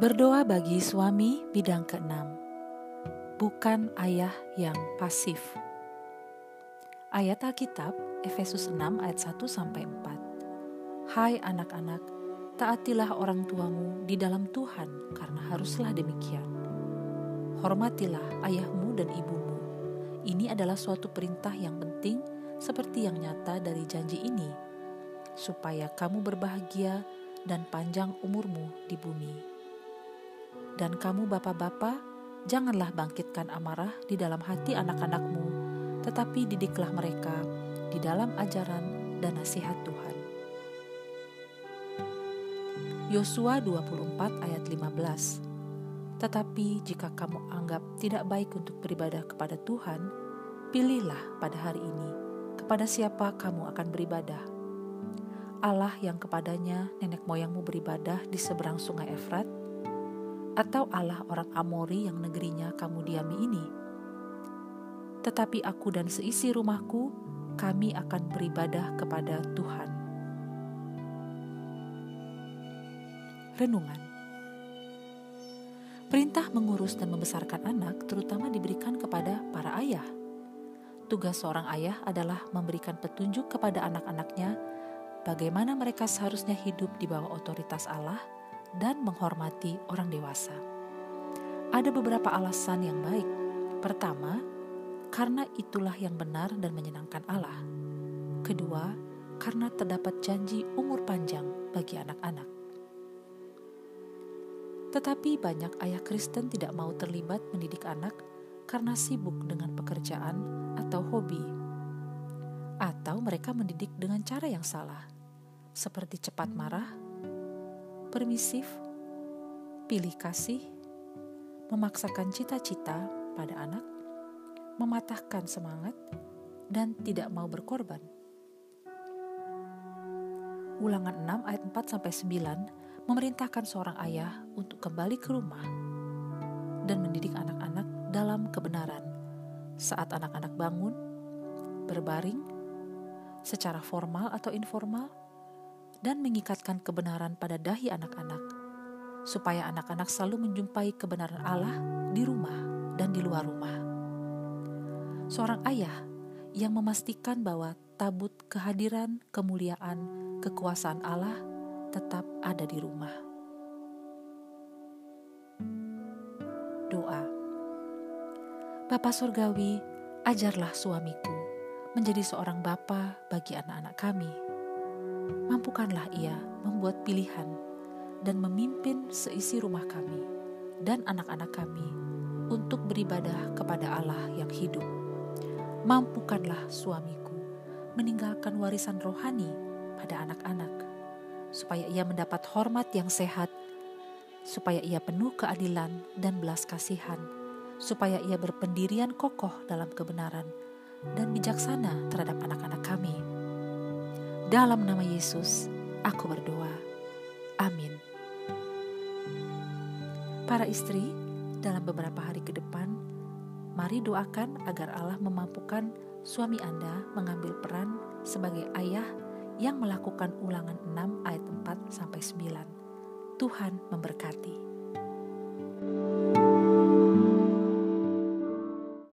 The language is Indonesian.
Berdoa bagi suami bidang keenam, bukan ayah yang pasif. Ayat Alkitab Efesus 6 ayat 1 sampai 4. Hai anak-anak, taatilah orang tuamu di dalam Tuhan karena haruslah demikian. Hormatilah ayahmu dan ibumu. Ini adalah suatu perintah yang penting seperti yang nyata dari janji ini, supaya kamu berbahagia dan panjang umurmu di bumi. Dan kamu bapak-bapak, janganlah bangkitkan amarah di dalam hati anak-anakmu, tetapi didiklah mereka di dalam ajaran dan nasihat Tuhan. Yosua 24 ayat 15 Tetapi jika kamu anggap tidak baik untuk beribadah kepada Tuhan, pilihlah pada hari ini kepada siapa kamu akan beribadah. Allah yang kepadanya nenek moyangmu beribadah di seberang sungai Efrat, atau Allah orang Amori yang negerinya kamu diami ini. Tetapi aku dan seisi rumahku, kami akan beribadah kepada Tuhan. Renungan Perintah mengurus dan membesarkan anak terutama diberikan kepada para ayah. Tugas seorang ayah adalah memberikan petunjuk kepada anak-anaknya bagaimana mereka seharusnya hidup di bawah otoritas Allah dan menghormati orang dewasa. Ada beberapa alasan yang baik. Pertama, karena itulah yang benar dan menyenangkan Allah. Kedua, karena terdapat janji umur panjang bagi anak-anak. Tetapi banyak ayah Kristen tidak mau terlibat mendidik anak karena sibuk dengan pekerjaan atau hobi. Atau mereka mendidik dengan cara yang salah, seperti cepat marah permisif, pilih kasih, memaksakan cita-cita pada anak, mematahkan semangat, dan tidak mau berkorban. Ulangan 6 ayat 4 sampai 9 memerintahkan seorang ayah untuk kembali ke rumah dan mendidik anak-anak dalam kebenaran saat anak-anak bangun, berbaring, secara formal atau informal, dan mengikatkan kebenaran pada dahi anak-anak, supaya anak-anak selalu menjumpai kebenaran Allah di rumah dan di luar rumah. Seorang ayah yang memastikan bahwa tabut kehadiran, kemuliaan, kekuasaan Allah tetap ada di rumah. Doa Bapa Surgawi, ajarlah suamiku menjadi seorang bapa bagi anak-anak kami mampukanlah ia membuat pilihan dan memimpin seisi rumah kami dan anak-anak kami untuk beribadah kepada Allah yang hidup. Mampukanlah suamiku meninggalkan warisan rohani pada anak-anak, supaya ia mendapat hormat yang sehat, supaya ia penuh keadilan dan belas kasihan, supaya ia berpendirian kokoh dalam kebenaran dan bijaksana terhadap anak-anak kami dalam nama Yesus, aku berdoa. Amin. Para istri, dalam beberapa hari ke depan, mari doakan agar Allah memampukan suami Anda mengambil peran sebagai ayah yang melakukan ulangan 6 ayat 4 sampai 9. Tuhan memberkati.